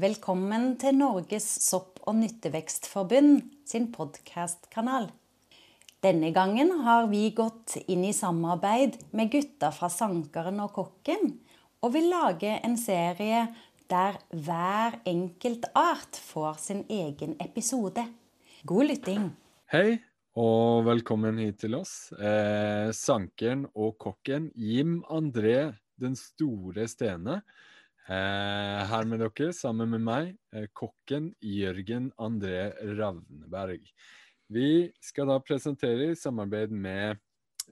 Velkommen til Norges sopp- og nyttevekstforbund sin podkastkanal. Denne gangen har vi gått inn i samarbeid med gutta fra Sankeren og Kokken, og vil lage en serie der hver enkelt art får sin egen episode. God lytting. Hei, og velkommen hit til oss. Eh, sankeren og kokken Jim André den store Stene. Eh, her med dere, sammen med meg, eh, kokken Jørgen André Ravneberg. Vi skal da presentere i samarbeid med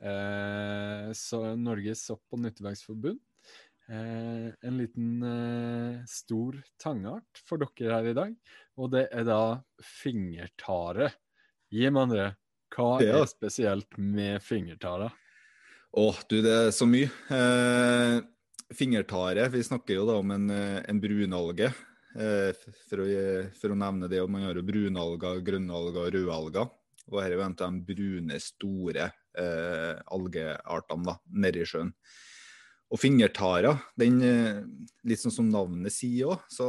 eh, Norges sopp- og nyttevekstforbund eh, en liten eh, stor tangart for dere her i dag. Og det er da fingertare. Jim André, hva Ja. er spesielt med fingertare? Åh, du, det er så mye. Eh, fingertare, vi snakker jo da om en, eh, en brunalge. Eh, for, å, for å nevne det, og man har jo brunalger, grønnalger og rødalger. Og her er jo en av de brune, store eh, algeartene da, nede i sjøen. Og fingertara, den, eh, litt sånn som navnet sier òg, så,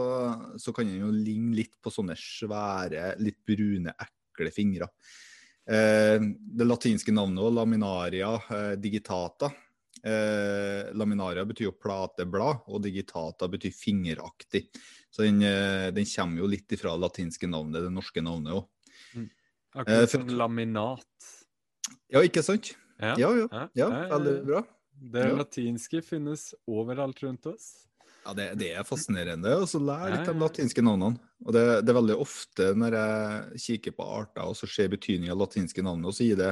så kan den jo ligne litt på sånne svære, litt brune, ekle fingre. Eh, det latinske navnet også, laminaria eh, digitata. Eh, laminaria betyr jo plateblad, og digitata betyr fingeraktig. Så den, eh, den kommer jo litt ifra det latinske navnet, det norske navnet òg. Eh, Akkurat for- som laminat. Ja, ikke sant? Ja, Ja, ja. ja, veldig bra. Det latinske finnes overalt rundt oss. Ja, det, det er fascinerende å så lære litt av de latinske navnene. Og det, det er veldig ofte når jeg kikker på arter og så ser betydningen av latinske navnet, og så gir det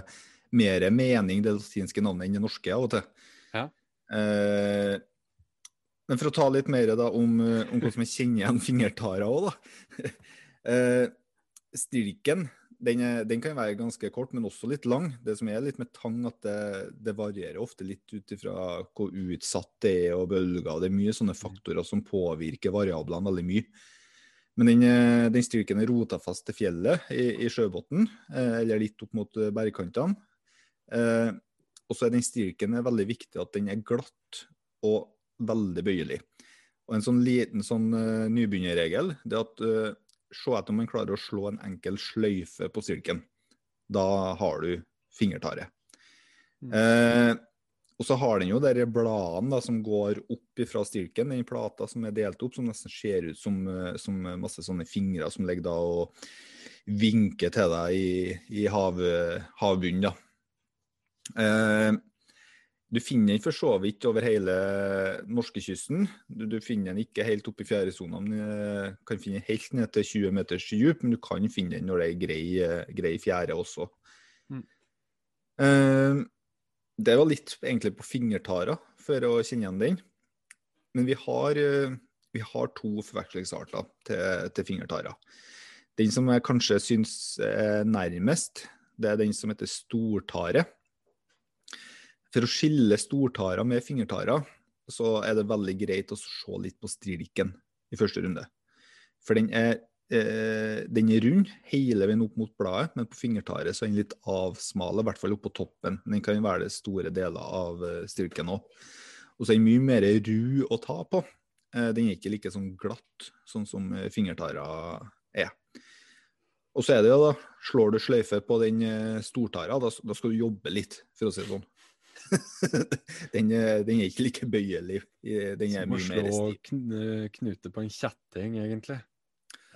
mer mening det latinske navnet enn det norske av og til. Ja. Eh, men for å ta litt mer da om, eh, om hvordan man kjenner igjen fingertara òg, da. Eh, stilken den, er, den kan være ganske kort, men også litt lang. Det som er litt med tang, at det, det varierer ofte litt ut ifra hvor utsatt det er og bølger. Det er mye sånne faktorer som påvirker variablene veldig mye. Men den, eh, den stilken er rota fast til fjellet i, i sjøbunnen, eh, eller litt opp mot eh, bergkantene. Eh, og så er den stilken er veldig viktig at den er glatt og veldig bøyelig. Og en sånn liten sånn uh, nybegynnerregel det er at uh, se etter om man klarer å slå en enkel sløyfe på stilken. Da har du fingertare. Mm. Uh, og så har den jo de bladene da, som går opp fra stilken, den plata som er delt opp, som nesten ser ut som, som masse sånne fingre som ligger da og vinker til deg i, i hav, havbunnen. da. Eh, du finner den for så vidt over hele norskekysten. Du, du finner den ikke helt oppe i fjæresona, men eh, kan finne den helt ned til 20 meters dyp. Men du kan finne den når det er grei, eh, grei fjære også. Mm. Uh, det var litt egentlig på fingertara for å kjenne igjen den. Men vi har, vi har to forvekslingsarter til, til fingertara. Den som jeg kanskje syns er nærmest, det er den som heter stortare. For å skille stortarer med fingertarer, så er det veldig greit å se litt på stilken i første runde. For den er, eh, den er rund hele veien opp mot bladet, men på fingertaret så er den litt avsmale, i hvert fall oppå toppen. Den kan være det store deler av eh, stilken òg. Og så er den mye mer ru å ta på. Eh, den er ikke like sånn glatt sånn som fingertarer er. Og så er det jo da, slår du sløyfe på den eh, stortara, da, da skal du jobbe litt, for å si det sånn. den, er- den er ikke like bøyelig. Den er Som mye mer slå å kn knute på en kjetting, egentlig.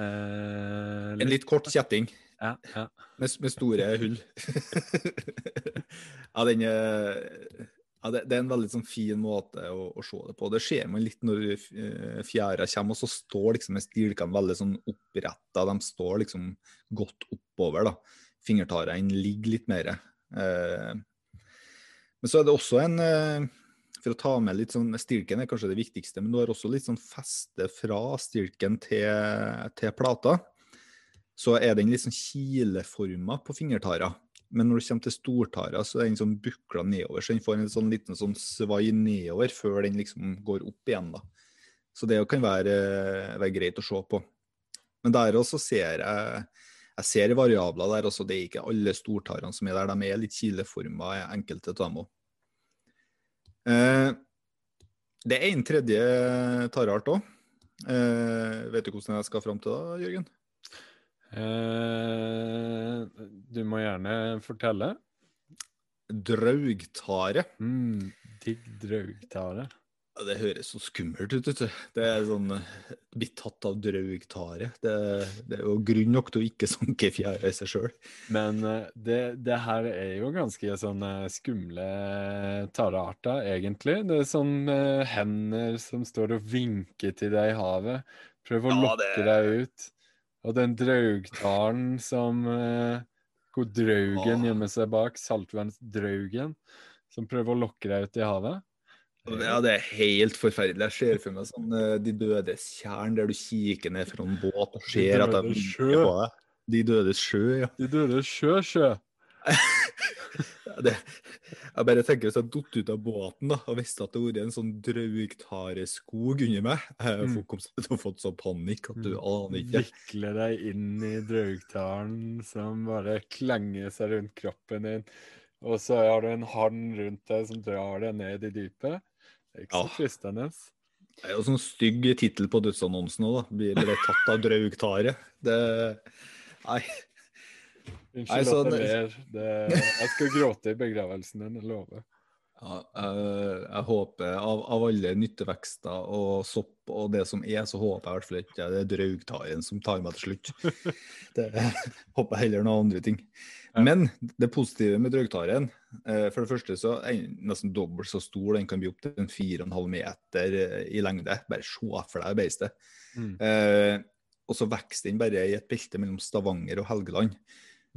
Eh, En litt kort kjetting Ja, ja. med, med store hull. ja, den er, ja, det, det er en veldig sånn fin måte å, å se det på. Det ser man litt når eh, fjæra kommer, og så står liksom stilkene veldig sånn oppretta. De står liksom godt oppover. da. Fingertarene ligger litt mer. Eh, men så er det også en eh, For å ta med litt sånn Stilken er kanskje det viktigste, men du har også litt sånn feste fra stilken til, til plata. Så er den litt sånn kileforma på fingertara. Men når du kommer til stortara, så er den sånn bukla nedover. Så den får en sånn liten sånn svai nedover før den liksom går opp igjen. da. Så det kan være, være greit å se på. Men der også ser jeg jeg ser variabler der altså Det er ikke alle stortarene som er der. De er litt kileforma, enkelte av dem òg. Eh, det er en tredje tareart òg. Eh, vet du hvordan jeg skal fram til da, Jørgen? Eh, du må gjerne fortelle. Draugtare. Mm, digg draugtare. Det høres så skummelt ut. Det er sånn eh, Bli tatt av draugtare. Det, det er jo grunn nok til å ikke sanke fjæra i seg sjøl. Men eh, det, det her er jo ganske sånne skumle tarearter, egentlig. Det er sånn eh, hender som står og vinker til deg i havet. Prøver å Ja, lokke det- deg ut. Og den draugtaren som eh, Hvor draugen gjemmer seg bak, saltvannsdraugen, som prøver å lokke deg ut i havet. Ja, det er helt forferdelig. Jeg ser for meg sånn eh, De dødes tjern, der du kikker ned fra en båt og ser at de er vinker sjø. på deg. De dødes sjø, ja. De dødes sjø, sjø. Ja, Det, jeg bare tenker hvis jeg datt ut av båten da, og visste at det var en sånn draugtareskog under meg Jeg Mm. får- kom til å få sånn panikk at du Mm. aner ikke. Vikle deg inn i draugtaren som bare klenger seg rundt kroppen din. Og så har du en hann rundt deg som drar deg ned i dypet. Det er ikke så Ja. fristende. Det er jo sånn stygg tittel på dødsannonsen òg, da. Blir ble tatt av draugtare. Det Nei. Unnskyld at jeg ler. Jeg skal gråte i begravelsen din, jeg lover. Ja, jeg, jeg håper av, av alle nyttevekster og sopp og det som er, så håper jeg i hvert fall ikke det er draugtaren som tar meg til slutt. Det håper jeg heller noen andre ting. Men det positive med draugtaren eh, For det første så er den nesten dobbelt så stor. Den kan bli opptil 4,5 meter eh, i lengde. Bare se for deg beistet. Mm. Eh, og så vokser den bare i et belte mellom Stavanger og Helgeland.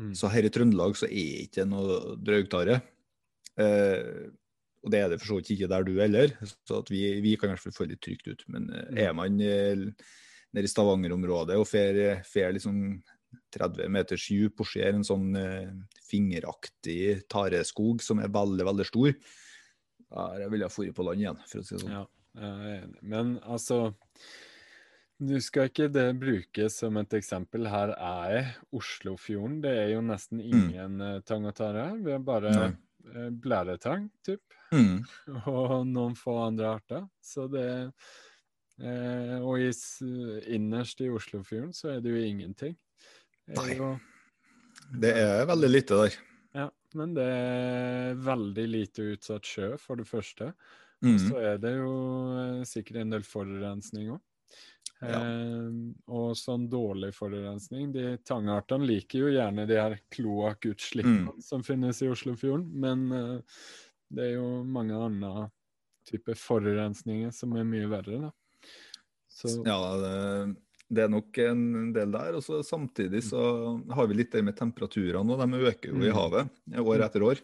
Mm. Så her i Trøndelag så er ikke noe draugtare. Eh, og det er det for så vidt ikke der du er heller, så at vi, vi kan i hvert fall få litt trygt ut. Men eh, Mm. er man eh, nede i Stavanger-området og fer, fer liksom 30 meters dyp og ser en sånn eh, fingeraktig tareskog som er veldig, veldig stor, da ville jeg dratt på land igjen, for å si det sånn. Ja. Men altså Du skal ikke det brukes som et eksempel. Her er Oslofjorden. Det er jo nesten ingen mm. tang og tare. Vi har bare Nei. eh, blæretang, typ. Mm. Og noen få andre arter. Så det eh, Og i, innerst i Oslofjorden så er det jo ingenting. Nei. jo, Det er veldig lite der. ja, men det er veldig lite utsatt sjø, for det første. Mm. Så er det jo eh, sikkert en del forurensning òg. Ja. Eh, og sånn dårlig forurensning. De tangartene liker jo gjerne de her kloakkutslippene Mm. som finnes i Oslofjorden, men eh, det er jo mange andre typer forurensninger som er mye verre, da. Så Ja, det, det er nok en del der. Og så samtidig så har vi litt det med temperaturene, og de øker jo i Mm. havet år etter år.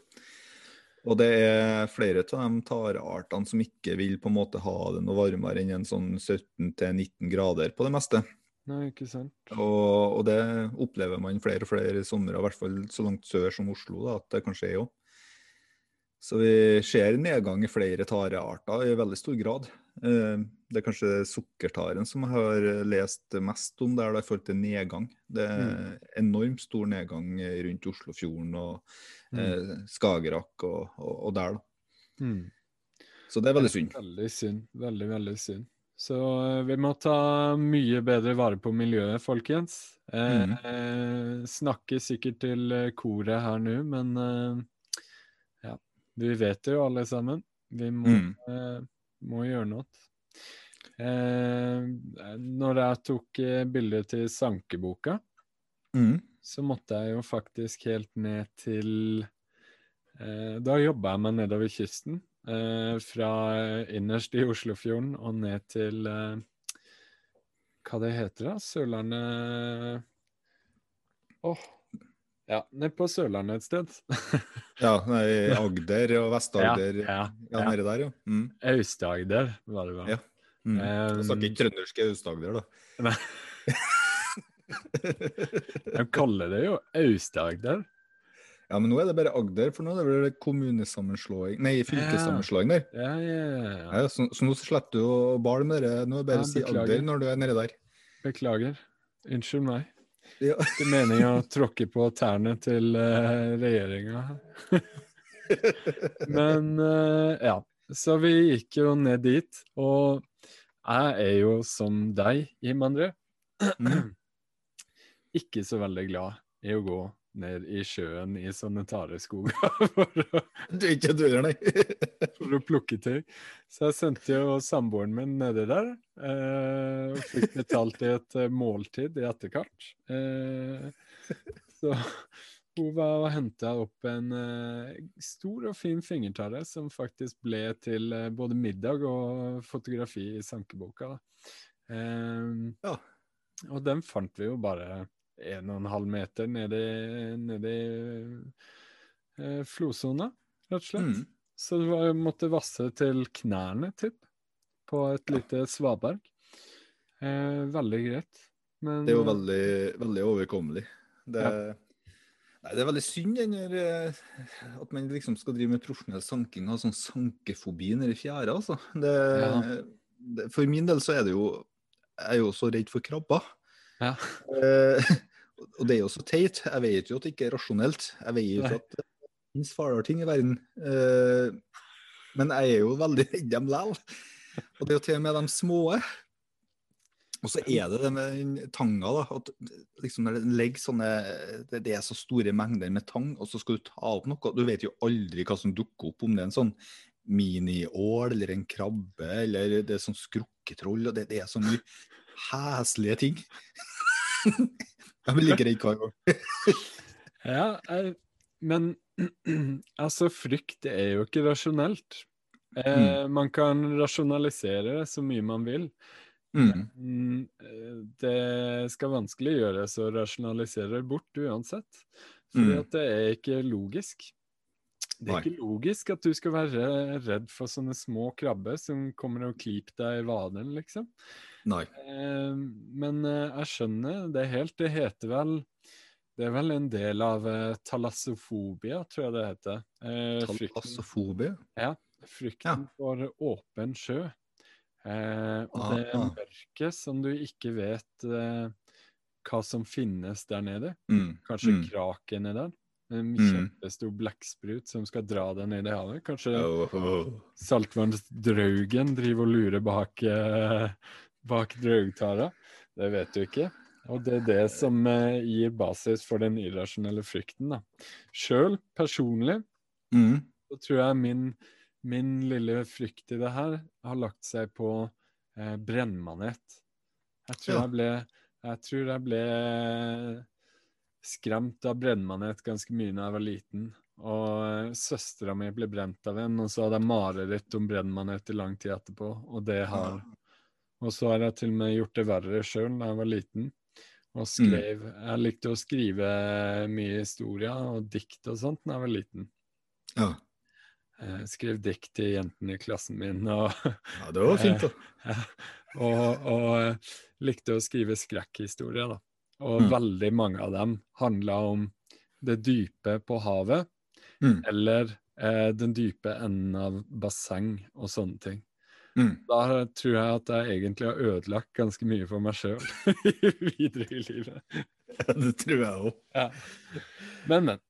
Og det er flere av de tareartene som ikke vil på en måte ha det noe varmere enn en sånn 17-19 grader på det meste. Nei, ikke sant. Og, og det opplever man flere og flere somre, i hvert fall så langt sør som Oslo, da, at det kanskje er jo. Så vi ser nedgang i flere tarearter i veldig stor grad. Eh, Det er kanskje sukkertaren som jeg har lest mest om der, i forhold til nedgang. Det er enormt stor nedgang rundt Oslofjorden og Mm. eh, Skagerrak og, og, og der, da. Mm. Så det er veldig synd. Veldig synd. Veldig, veldig synd. Så eh, vi må ta mye bedre vare på miljøet, folkens. Eh, mm. eh, snakker sikkert til eh, koret her nå, men eh, ja, vi vet det jo alle sammen. Vi må, Mm. eh, må gjøre noe. Eh, når jeg tok eh, bildet til sankeboka, Mm. så måtte jeg jo faktisk helt ned til eh, Da jobba jeg meg nedover kysten. Eh, fra innerst i Oslofjorden og ned til eh, Hva det heter da? Sørlandet Åh. Ja, ned på Sørlandet et sted. Ja, nei, Agder og Vest-Agder. ja, Ja, ja. nede der, ja. Mm. Aust-Agder, var det vel. Ja. Mm. Um, snakker ikke trønderske Aust-Agder, da. Nei. De kaller det jo Aust-Agder. Ja, men nå er det bare Agder, for nå er det vel kommunesammenslåing Nei, fylkessammenslåing der. Ja, ja, ja. Ja, så, så nå sletter du å bale med det. Nå er det bare Ja, å si. Agder når du er nede der. Beklager. Unnskyld meg. Ja. er meningen å tråkke på tærne til uh, regjeringa. Men eh, ja. Så vi gikk jo ned dit, og Jeg er jo som deg, Jim André, Mm. ikke så veldig glad i å gå ned i sjøen i sånne tareskoger for, å- for å plukke tøy. Så jeg sendte jo samboeren min nedi der, eh, og fikk betalt i et eh, måltid i etterkant. Eh, så hun var og henta opp en eh, stor og fin fingertare som faktisk ble til eh, både middag og fotografi i sankeboka. Eh, Ja. Og den fant vi jo bare en og en halv meter nede, i- eh, flosona, rett og slett. Mm. Så det var, måtte vasse til knærne, tipp, på et lite svaberg. Eh, veldig greit. Men Det er jo eh, veldig, veldig overkommelig. Det, nei, det er veldig synd den eh, at man liksom skal drive med profesjonell sanking og ha sånn sankefobi nede i fjæra. Altså. Det, Ja. det, for min del så er det jo Jeg er jo så redd for krabber. Ja. Eh, og det er jo så teit. Jeg vet jo at det ikke er rasjonelt. Jeg vet jo at det finnes farligere ting i verden. Eh, men jeg er jo veldig redd dem likevel. Og det er jo til og med de små. Og så er det det med den tanga, da. At liksom når det ligger sånne det, det er så store mengder med tang, og så skal du ta opp noe. Du vet jo aldri hva som dukker opp, om det er en sånn miniål eller en krabbe eller det er sånn skrukketroll. og Det, det er så mye heslige ting. Jeg blir like redd hver gang. Ja, jeg, men altså, frykt er jo ikke rasjonelt. Eh, Man kan rasjonalisere det så mye man vil. Mm. Mm, eh, Det skal vanskelig gjøres å rasjonalisere det bort uansett. Fordi Mm. at det er ikke logisk. Det er Nei. ikke logisk at du skal være redd for sånne små krabber som kommer og klyper deg i vaden, liksom. Nei. Eh, men eh, jeg skjønner det helt. Det heter vel Det er vel en del av eh, talassofobia, tror jeg det heter. Eh, talassofobia? Ja. frykten for åpen sjø. Eh, og det er Ah. mørket som du ikke vet eh, hva som finnes der nede. Mm. Kanskje Mm. kraken er der. En Mm. kjempestor blekksprut som skal dra deg ned i havet. Kanskje Oh, oh. saltvannsdraugen driver og lurer bak, eh, bak draugtara. Det vet du ikke. Og det er det som eh, gir basis for den irrasjonelle frykten. da. Sjøl, personlig, Mm. så tror jeg min, min lille frykt i det her har lagt seg på eh, brennmanet. Jeg tror Ja. jeg ble Jeg tror jeg ble skremt av brennmanet ganske mye da jeg var liten. Og eh, søstera mi ble brent av en, og så hadde jeg mareritt om brennmanet i lang tid etterpå. Og det har Og så har jeg til og med gjort det verre sjøl da jeg var liten. Og skrev Jeg likte å skrive mye historier og dikt og sånt da jeg var liten. Ja. Jeg skrev dikt til jentene i klassen min, og, ja, det var fint, da. og, og eh, likte å skrive skrekkhistorier. da. Og Mm. veldig mange av dem handla om det dype på havet, Mm. eller eh, den dype enden av basseng og sånne ting. Mm. Da tror jeg at jeg egentlig har ødelagt ganske mye for meg sjøl videre i livet. Det tror jeg òg. Ja. Men, men.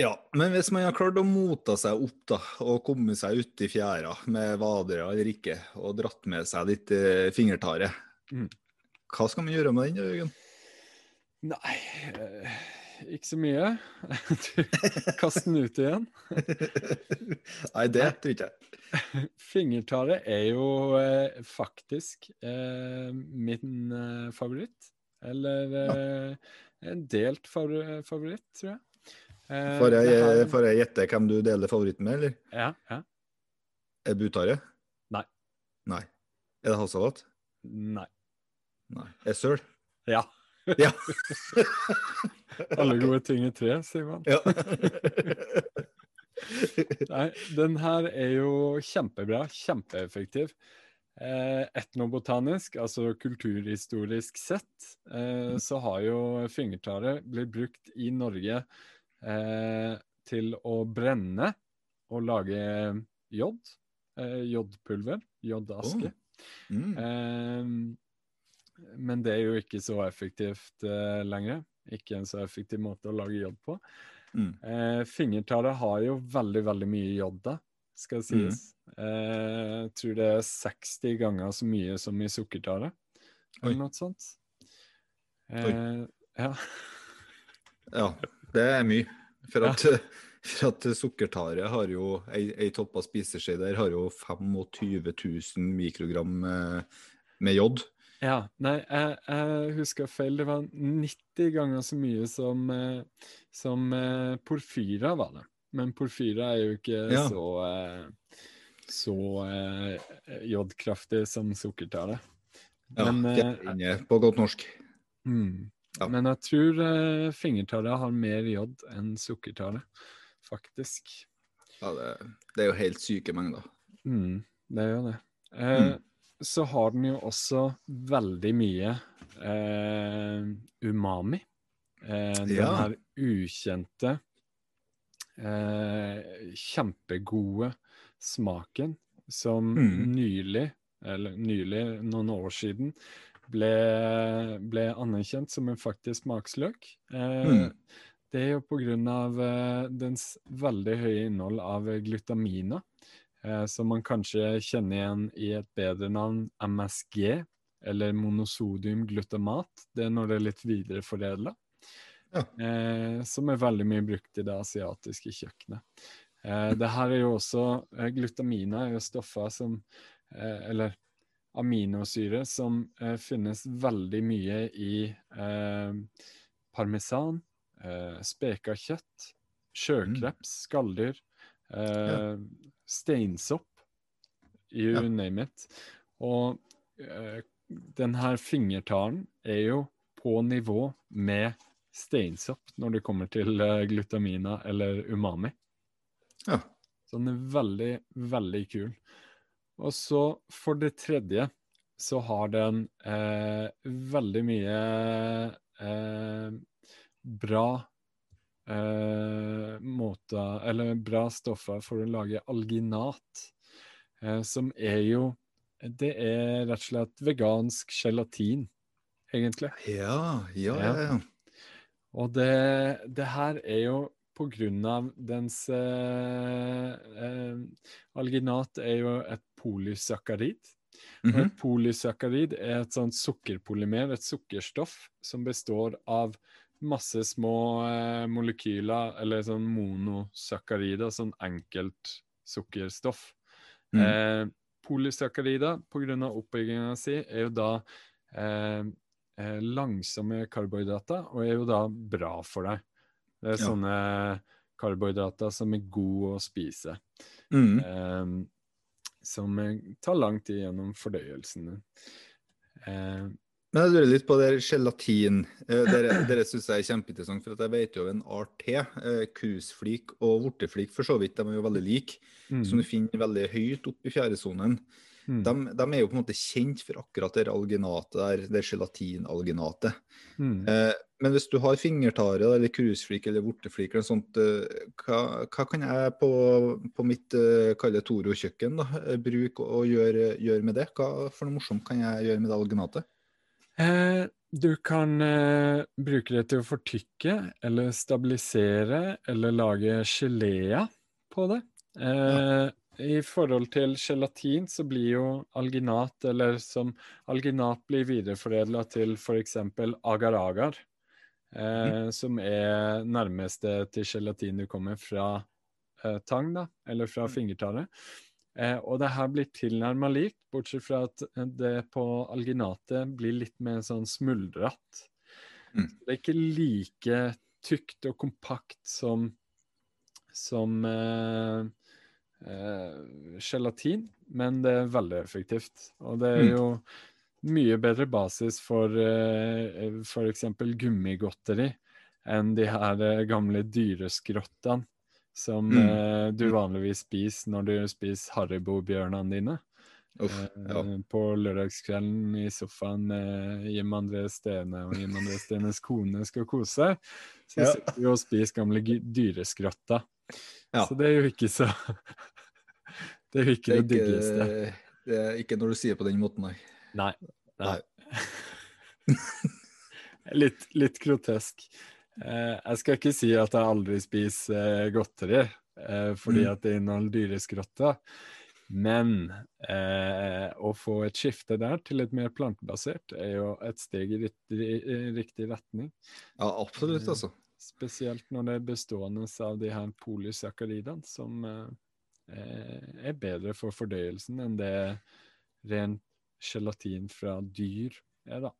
Ja, men hvis man har klart å motta seg opp da, og komme seg ut i fjæra med vadere eller ikke, og dratt med seg litt eh, fingertare, Mm. hva skal man gjøre med den, Jørgen? Nei, eh, ikke så mye. Kast den ut igjen. Nei, det tror ikke jeg. Fingertare er jo eh, faktisk eh, min eh, favoritt. Eller eh, en delt favor favoritt, tror jeg. Eh, Får jeg, her- får jeg gjette hvem du deler favoritten med, eller? Ja, ja. Er butare? Nei. Nei. Er det Halsalat? Nei. Nei. Er Søl? Ja. Ja. Alle gode ting i tre, sier man. ja. Nei, den her er jo kjempebra, kjempeeffektiv. Eh, etnobotanisk, altså kulturhistorisk sett, eh, så har jo fingertare blitt brukt i Norge eh, til å brenne og lage jod. Eh, jodpulver. Jodaske. Mm. Men det er jo ikke så effektivt uh, lenger. Ikke en så effektiv måte å lage jod på. Mm. Uh, fingertallet har jo veldig, veldig mye jod da, skal sies. Eh, jeg tror det er 60 ganger så mye som i sukkertare, Oi. eller noe sånt. Oi. ja. Ja, det er mye. For at, for at sukkertare har jo ei, ei toppa spiseskje der har jo 25 000 mikrogram med jod. Ja, nei, jeg, jeg husker feil. Det var 90 ganger så mye som, eh, som eh, porfyra var det. Men porfyra er jo ikke Ja. så, eh, så jodkraftig som sukkertare. Ja, Men, Fjærinne på godt norsk. Mm. Ja. Men jeg tror fingertallet har mer jod enn sukkertallet, faktisk. Ja, det, det er jo helt syke mengder. Mm, det er jo det. Eh, Mm. Så har den jo også veldig mye eh, umami. Eh, den Ja. her ukjente, eh, kjempegode smaken som Mm. nylig, eller nylig, noen år siden, ble, ble anerkjent som en faktisk smaksløk. Eh, Mm. Det er jo av eh, dens veldig høye innhold av glutamina, eh, som man kanskje kjenner igjen i et bedre navn, MSG, eller monosodium glutamat. Det er når det er litt videreforedla. Ja. Eh, som er veldig mye brukt i det asiatiske kjøkkenet. Eh, det her er jo også eh, Glutamina er jo stoffer som eh, Eller aminosyre som eh, finnes veldig mye i eh, parmesan, eh, speka kjøtt, sjøkreps, skalldyr, eh, steinsopp, you Ja. name it. Og uh, den her fingertaren er jo på nivå med steinsopp når det kommer til eh, glutamina eller umami. Ja. Så den er veldig, veldig kul. Og så for det tredje så har den eh, veldig mye eh, bra eh, måter Eller bra stoffer for å lage alginat, eh, som er jo Det er rett og slett vegansk gelatin, egentlig. Ja, ja, Ja. ja. Og det, det her er jo av dens eh, eh, Alginat er jo et polysakkarid. Mm -hmm. et polysakkarid er et sånt sukkerpolymer, et sukkerstoff, som består av masse små eh, molekyler, eller sånn monosakkarider, sånn enkelt sukkerstoff. Mm. Eh, polysakkarider, av oppbygginga si, er jo da eh, eh, langsomme karbohydrater, og er jo da bra for deg. Det er Ja. sånne karbohydrater som er gode å spise. Mm. Eh, som tar lang tid gjennom fordøyelsen. Eh, Men jeg lurer litt på det gelatin. Eh, Dere, dere syns jeg er kjempeinteressant, for at jeg vet jo en art til. Eh, Krusflik og vorteflik for så vidt, de er jo veldig like. mm, Som du finner veldig høyt oppe i fjæresonen. mm, De, de er jo på en måte kjent for akkurat det alginatet der, det gelatinalginatet. mm. Eh, men hvis du har fingertare eller krusflik eller vorteflik eller sånt, eh, hva, hva kan jeg på, på mitt kalle Toro-kjøkken bruke og gjøre, gjøre med det? Hva for noe morsomt kan jeg gjøre med det alginatet? Eh, du kan eh, bruke det til å fortykke eller stabilisere eller lage geléer på det. Eh, I forhold til gelatin så blir jo alginat, eller som alginat blir videreforedla til f.eks. agar-agar, mm. som er nærmeste til gelatin du kommer fra eh, tang, da, eller fra fingertare. Eh, og det her blir tilnærma likt, bortsett fra at det på alginatet blir litt mer sånn smuldrete. Mm. Det er ikke like tykt og kompakt som, som eh, eh, gelatin, men det er veldig effektivt. Og det er Mm. jo mye bedre basis for eh, f.eks. gummigodteri enn de her eh, gamle dyreskrottene som Mm. eh, du vanligvis spiser når du spiser Haribo-bjørnene dine. Uff, ja. Eh, På lørdagskvelden i sofaen med Jim André Stene og Jim André Stenes kone skal kose seg, så Ja. sitter vi og spiser gamle dyreskrotter. Ja. Så det er jo ikke så Det er jo ikke det, Det er ikke, det er ikke når du sier det på den måten, nei. Nei. nei. litt, litt grotesk. Eh, jeg skal ikke si at jeg aldri spiser eh, godteri. eh, fordi Mm. at det inneholder dyreskrotter. Men eh, å få et skifte der til et mer plantebasert er jo et steg i riktig, i riktig retning. Ja, absolutt, altså. altså. Spesielt når det er bestående av de her polysakkaridene, som eh, eh, er bedre for fordøyelsen enn det ren gelatin fra dyr er, da.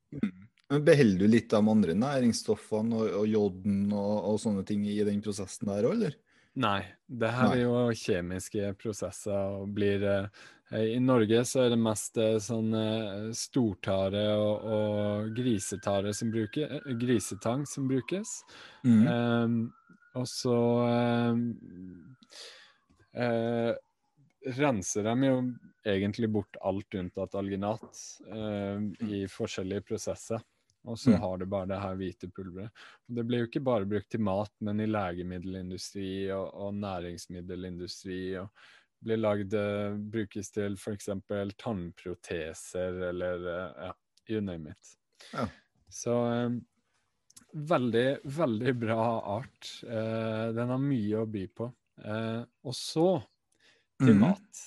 Men Beholder du litt av de andre næringsstoffene og, og joden og, og sånne ting i den prosessen der òg, eller? Nei, det her Nei. er jo kjemiske prosesser og blir eh, I Norge så er det mest eh, sånn eh, stortare og, og grisetare som bruker, eh, grisetang som brukes. Mm. Ehm, og så ehm, eh, renser de jo egentlig bort alt unntatt alginat ehm, i forskjellige prosesser. Og så Mm. har du bare det her hvite pulveret. Og det blir jo ikke bare brukt til mat, men i legemiddelindustri og, og næringsmiddelindustri. og blir lagd, eh, brukes til f.eks. tannproteser eller eh, ja, you name it. Ja. Så eh, veldig, veldig bra art. Eh, den har mye å by på. Eh, og så til mm. mat.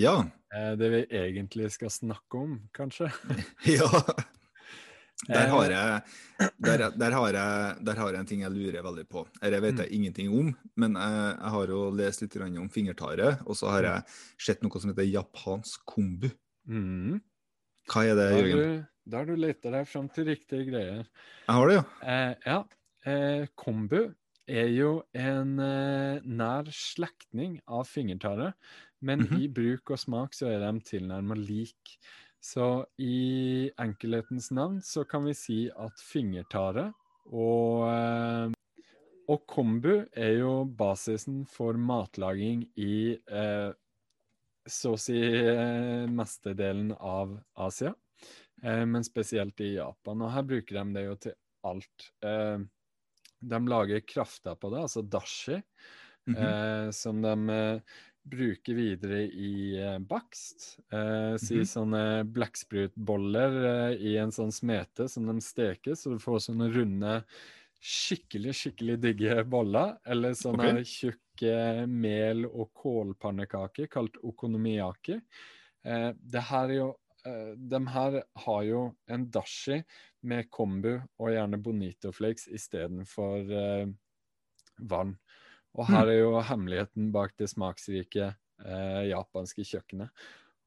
Ja. Eh, det vi egentlig skal snakke om, kanskje. ja. Der har, Eh, jeg, der, der, har jeg, der har jeg en ting jeg lurer veldig på. Dette vet jeg ingenting om, men jeg, jeg har jo lest litt om fingertare, og så har jeg sett noe som heter japansk kombu. mm. Hva er det, Jørgen? da har du leta deg fram til riktige greier. Jeg har det, ja. Eh, ja. Eh, kombu er jo en eh, nær slektning av fingertare, men Mhm. i bruk og smak så er de tilnærmet lik. Så i enkelhetens navn så kan vi si at fingertare og, eh, og kombu er jo basisen for matlaging i eh, så å si eh, mestedelen av Asia, eh, men spesielt i Japan. Og her bruker de det jo til alt. Eh, de lager krafta på det, altså dashi, mm -hmm. som de bruker videre i eh, bakst. Eh, si Mhm. sånne blekksprutboller eh, i en sånn smete som de steker, så du får sånne runde, skikkelig, skikkelig digge boller. Eller sånne okay. tjukke mel- og kålpannekaker kalt okonomiaki. Eh, det her er jo eh, de her har jo en dashi med kombu og gjerne bonito flakes istedenfor eh, vann. Og her er jo hemmeligheten bak det smaksrike eh, japanske kjøkkenet.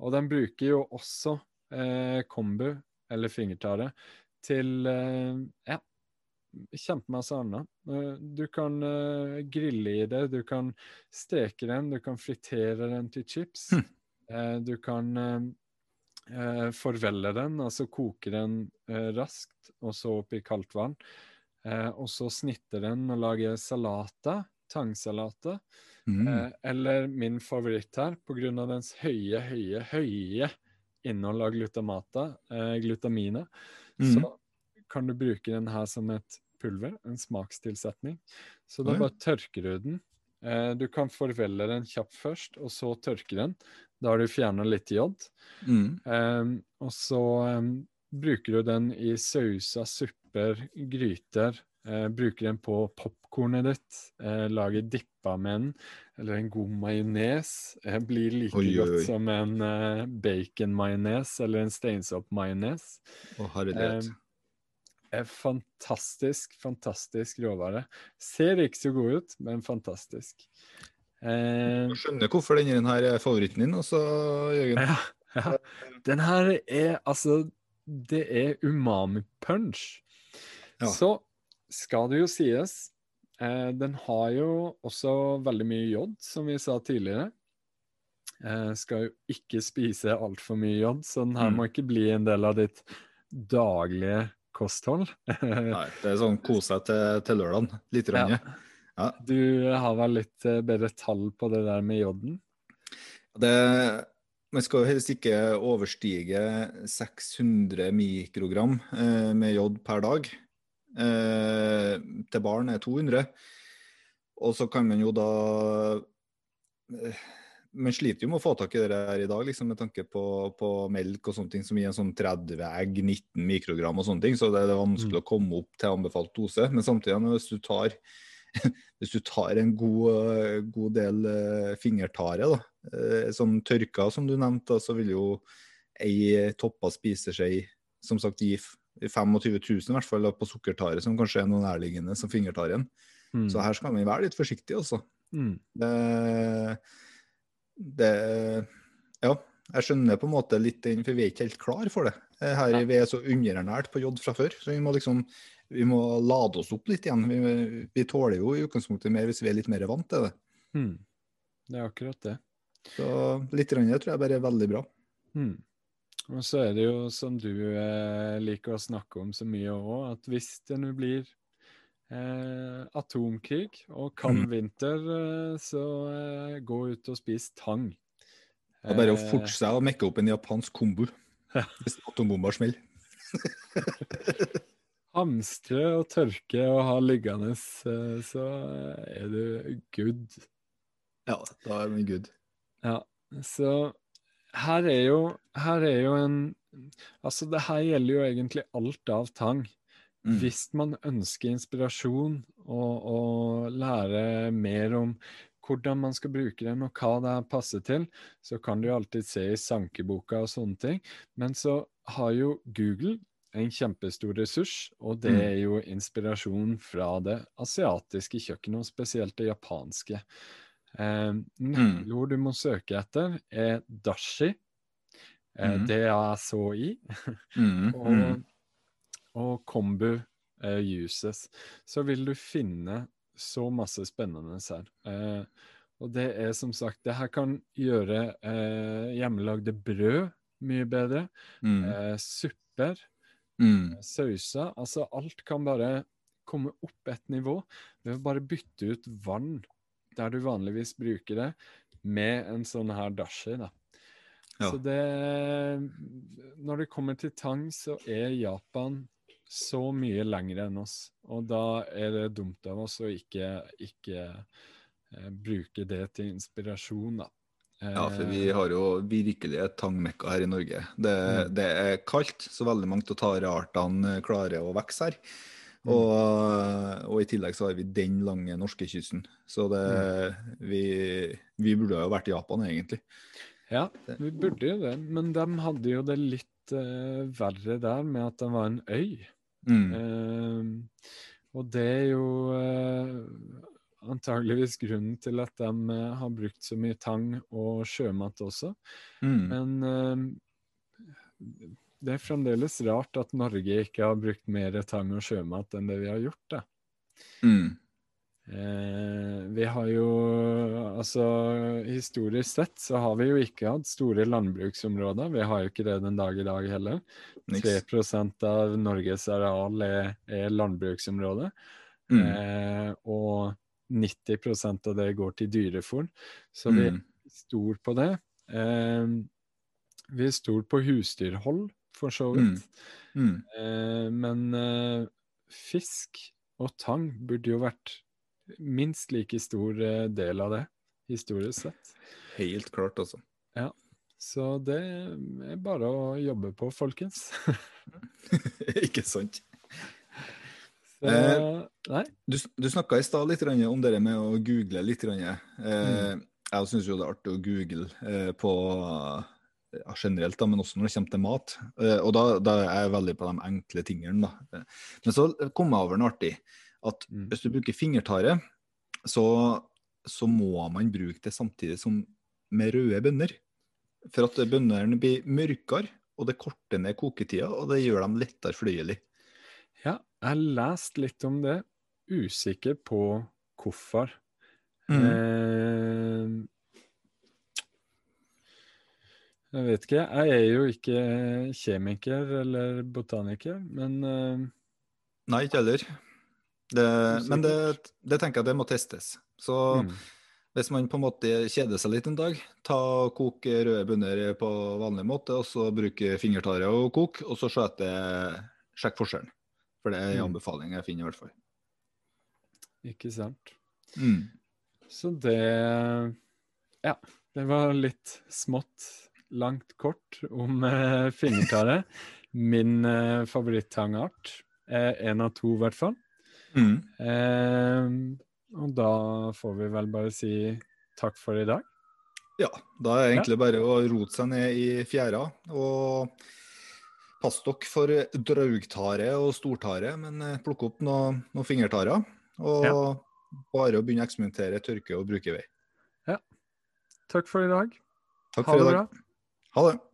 Og den bruker jo også eh, kombu, eller fingertare, til eh, ja, kjempemasse annet. Eh, Du kan eh, grille i det, du kan steke den, du kan fritere den til chips. Mm. Eh, du kan eh, forvelle den, altså koke den raskt, og så i kaldt vann. Eh, og så snitte den og lage salater, tangsalater. Mm. Eh, eller min favoritt her, av dens høye, høye, høye innhold av glutamata, eh, glutamine, mm. så kan du bruke den her som et pulver, en smakstilsetning. Så da bare tørker du den. Eh, du kan forvelle den kjapt først, og så tørke den. Da har du fjerna litt jod. Mm. Ehm, og så ehm, bruker du den i sauser, supper, gryter. Eh, bruker den på popkornet ditt. Eh, lager dippa med den. Eller en god majones. Eh, blir like Oi, godt oi. som en eh, bacon-majones eller en steinsopp-majones. Å, herlighet. Ehm, er fantastisk, fantastisk råvare. Ser ikke så god ut, men fantastisk. Eh, Jeg skjønner hvorfor denne her er favoritten din, altså, Jørgen. ja, ja. Den her er altså Det er umami-punch. Ja. Så skal det jo sies eh, Den har jo også veldig mye jod, som vi sa tidligere. Eh, skal jo ikke spise altfor mye jod, så den her Mm. må ikke bli en del av ditt daglige kosthold. Nei, det er sånn kos deg til, til lørdagen. Litt. Ja. Ja. Ja. Du har vel litt eh, bedre tall på det der med joden? Det, man skal jo helst ikke overstige 600 mikrogram eh, med jod per dag. Eh, til barn er 200. Og så kan man jo da eh, Man sliter jo med å få tak i det her i dag, liksom, med tanke på, på melk og sånne ting som gir en sånn 30 egg, 19 mikrogram og sånne ting. Så det er vanskelig Mm. å komme opp til anbefalt dose. Men samtidig, hvis du tar hvis du tar en god, eh, god del uh, fingertare, da, som tørka som du nevnte, så vil jo ei toppa spiseskje som sagt gi 25 000 i hvert fall på sukkertare, som kanskje er noe nærliggende som fingertaren. Mm. Så her skal vi være litt forsiktige, altså. Mm. Det, det, Ja, jeg skjønner på en måte litt den, for vi er ikke helt klar for det. Her ja. Vi er så underernært på jod fra før, så vi må liksom vi må lade oss opp litt igjen. Vi, vi, tåler jo i utgangspunktet mer hvis vi er litt mer vant til det. Mm. Det er akkurat det. Så litt rønn, tror jeg bare er veldig bra. Mm. Og så er det jo som du eh, liker å snakke om så mye òg, at hvis det nå blir eh, atomkrig og kald mm. vinter, eh, så eh, gå ut og spis tang. Det er bare å fortsette å mekke opp en japansk kombo hvis atombomba smeller. hamstre og tørke og ha liggende, eh, så er du good. Ja, da er vi good. Ja, så her er jo, her er jo en Altså, det her gjelder jo egentlig alt av tang. Mm. Hvis man ønsker inspirasjon og, og lære mer om hvordan man skal bruke den, og hva det passer til, så kan du alltid se i sankeboka og sånne ting. Men så har jo Google en kjempestor ressurs, og det mm. er jo inspirasjon fra det asiatiske kjøkkenet, og spesielt det japanske. Eh, nøkkelord du må søke etter, er dashi. Eh, mm. Det jeg så i. mm. og, mm. og kombu eh, uses. Så vil du finne så masse spennende her. Eh, og det er som sagt Det her kan gjøre eh, hjemmelagde brød mye bedre. Mm. Eh, supper. Mm. Eh, sauser. Altså, alt kan bare komme opp et nivå ved å bare bytte ut vann der du vanligvis bruker det, med en sånn her dashi. da. Ja. Så det Når det kommer til tang, så er Japan så mye lengre enn oss. Og da er det dumt av oss å ikke, ikke eh, bruke det til inspirasjon, da. Ja, for vi har jo virkelig et tangmekka her i Norge. Det, mm. det er kaldt, så veldig mange av tareartene klarer å vokse her. Mm. Og, og, i tillegg så har vi den lange norskekysten. Så det, mm. vi, vi, burde jo vært i Japan, egentlig. Ja, vi burde jo det. Men de hadde jo det litt uh, verre der med at det var en øy. Mm. Uh, og det er jo uh, antageligvis grunnen til at de har brukt så mye tang og sjømat også. Mm. Men det er fremdeles rart at Norge ikke har brukt mer tang og sjømat enn det vi har gjort. da. Mm. Eh, vi har jo Altså, historisk sett så har vi jo ikke hatt store landbruksområder. Vi har jo ikke det den dag i dag heller. Niks. 3 av Norges areal er, er landbruksområde. Mm. Eh, og 90% av det går til dyrefòr. Så vi er mm. stor på det. Eh, vi er stor på husdyrhold, for så vidt. Mm. Mm. Eh, men eh, fisk og tang burde jo vært minst like stor eh, del av det, historisk sett. Helt klart, altså. Ja. Så det er bare å jobbe på, folkens. Ikke sant? Eh, du du snakka i stad litt om det med å google litt. Eh, mm. Jeg syns jo det er artig å google eh, på ja, generelt, da, men også når det kommer til mat. Eh, og da, da, er jeg veldig på de enkle tingene. Da. Men så kom jeg over noe artig. At mm. hvis du bruker fingertare, så, så, må man bruke det samtidig som med røde bønner. For at bønnene blir mørkere, og det korter ned koketida, og det gjør dem lettere fordøyelig. Ja, jeg har lest litt om det. Usikker på hvorfor. Mm. Eh, jeg vet ikke. Jeg er jo ikke kjemiker eller botaniker, men uh... Nei, ikke heller. Det, men det, det, tenker jeg det må testes. Så mm. hvis man på en måte kjeder seg litt en dag, ta og kok røde bønner på vanlig måte, og så bruke fingertare og koke, og så sjekk forskjellen. For det er en mm. anbefaling jeg finner, i hvert fall. Ikke sant. Mm. Så det Ja. Det var litt smått, langt, kort om eh, fingertare. Min eh, favorittangart. Eh, en av to, i hvert fall. Mm. Eh, Og da får vi vel bare si takk for i dag. Ja, da er det egentlig bare å rote seg ned i fjæra og pass dere for draugtare og stortare, men eh, plukk opp noen noe fingertarer. Og Ja. bare å begynne å eksperimentere, tørke og bruke vei. Takk for i dag. Takk Ha for i det bra. Ha det.